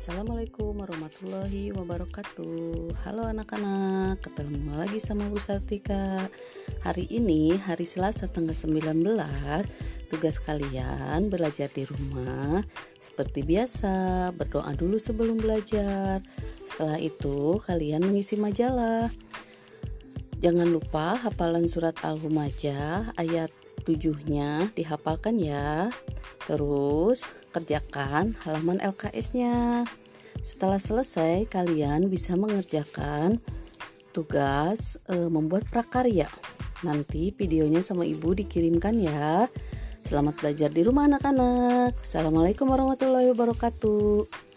Assalamualaikum warahmatullahi wabarakatuh. Halo anak-anak Ketemu lagi sama Bu Sartika Hari ini hari Selasa tanggal 19 Tugas kalian belajar di rumah. Seperti biasa Berdoa dulu sebelum belajar. Setelah itu kalian mengisi majalah. Jangan lupa hafalan surat Al-Humajah ayat tujuhnya dihafalkan ya Terus kerjakan halaman LKS-nya. Setelah selesai, kalian bisa mengerjakan tugas e, membuat prakarya. Nanti videonya sama ibu dikirimkan ya. Selamat belajar di rumah anak-anak. Assalamualaikum warahmatullahi wabarakatuh.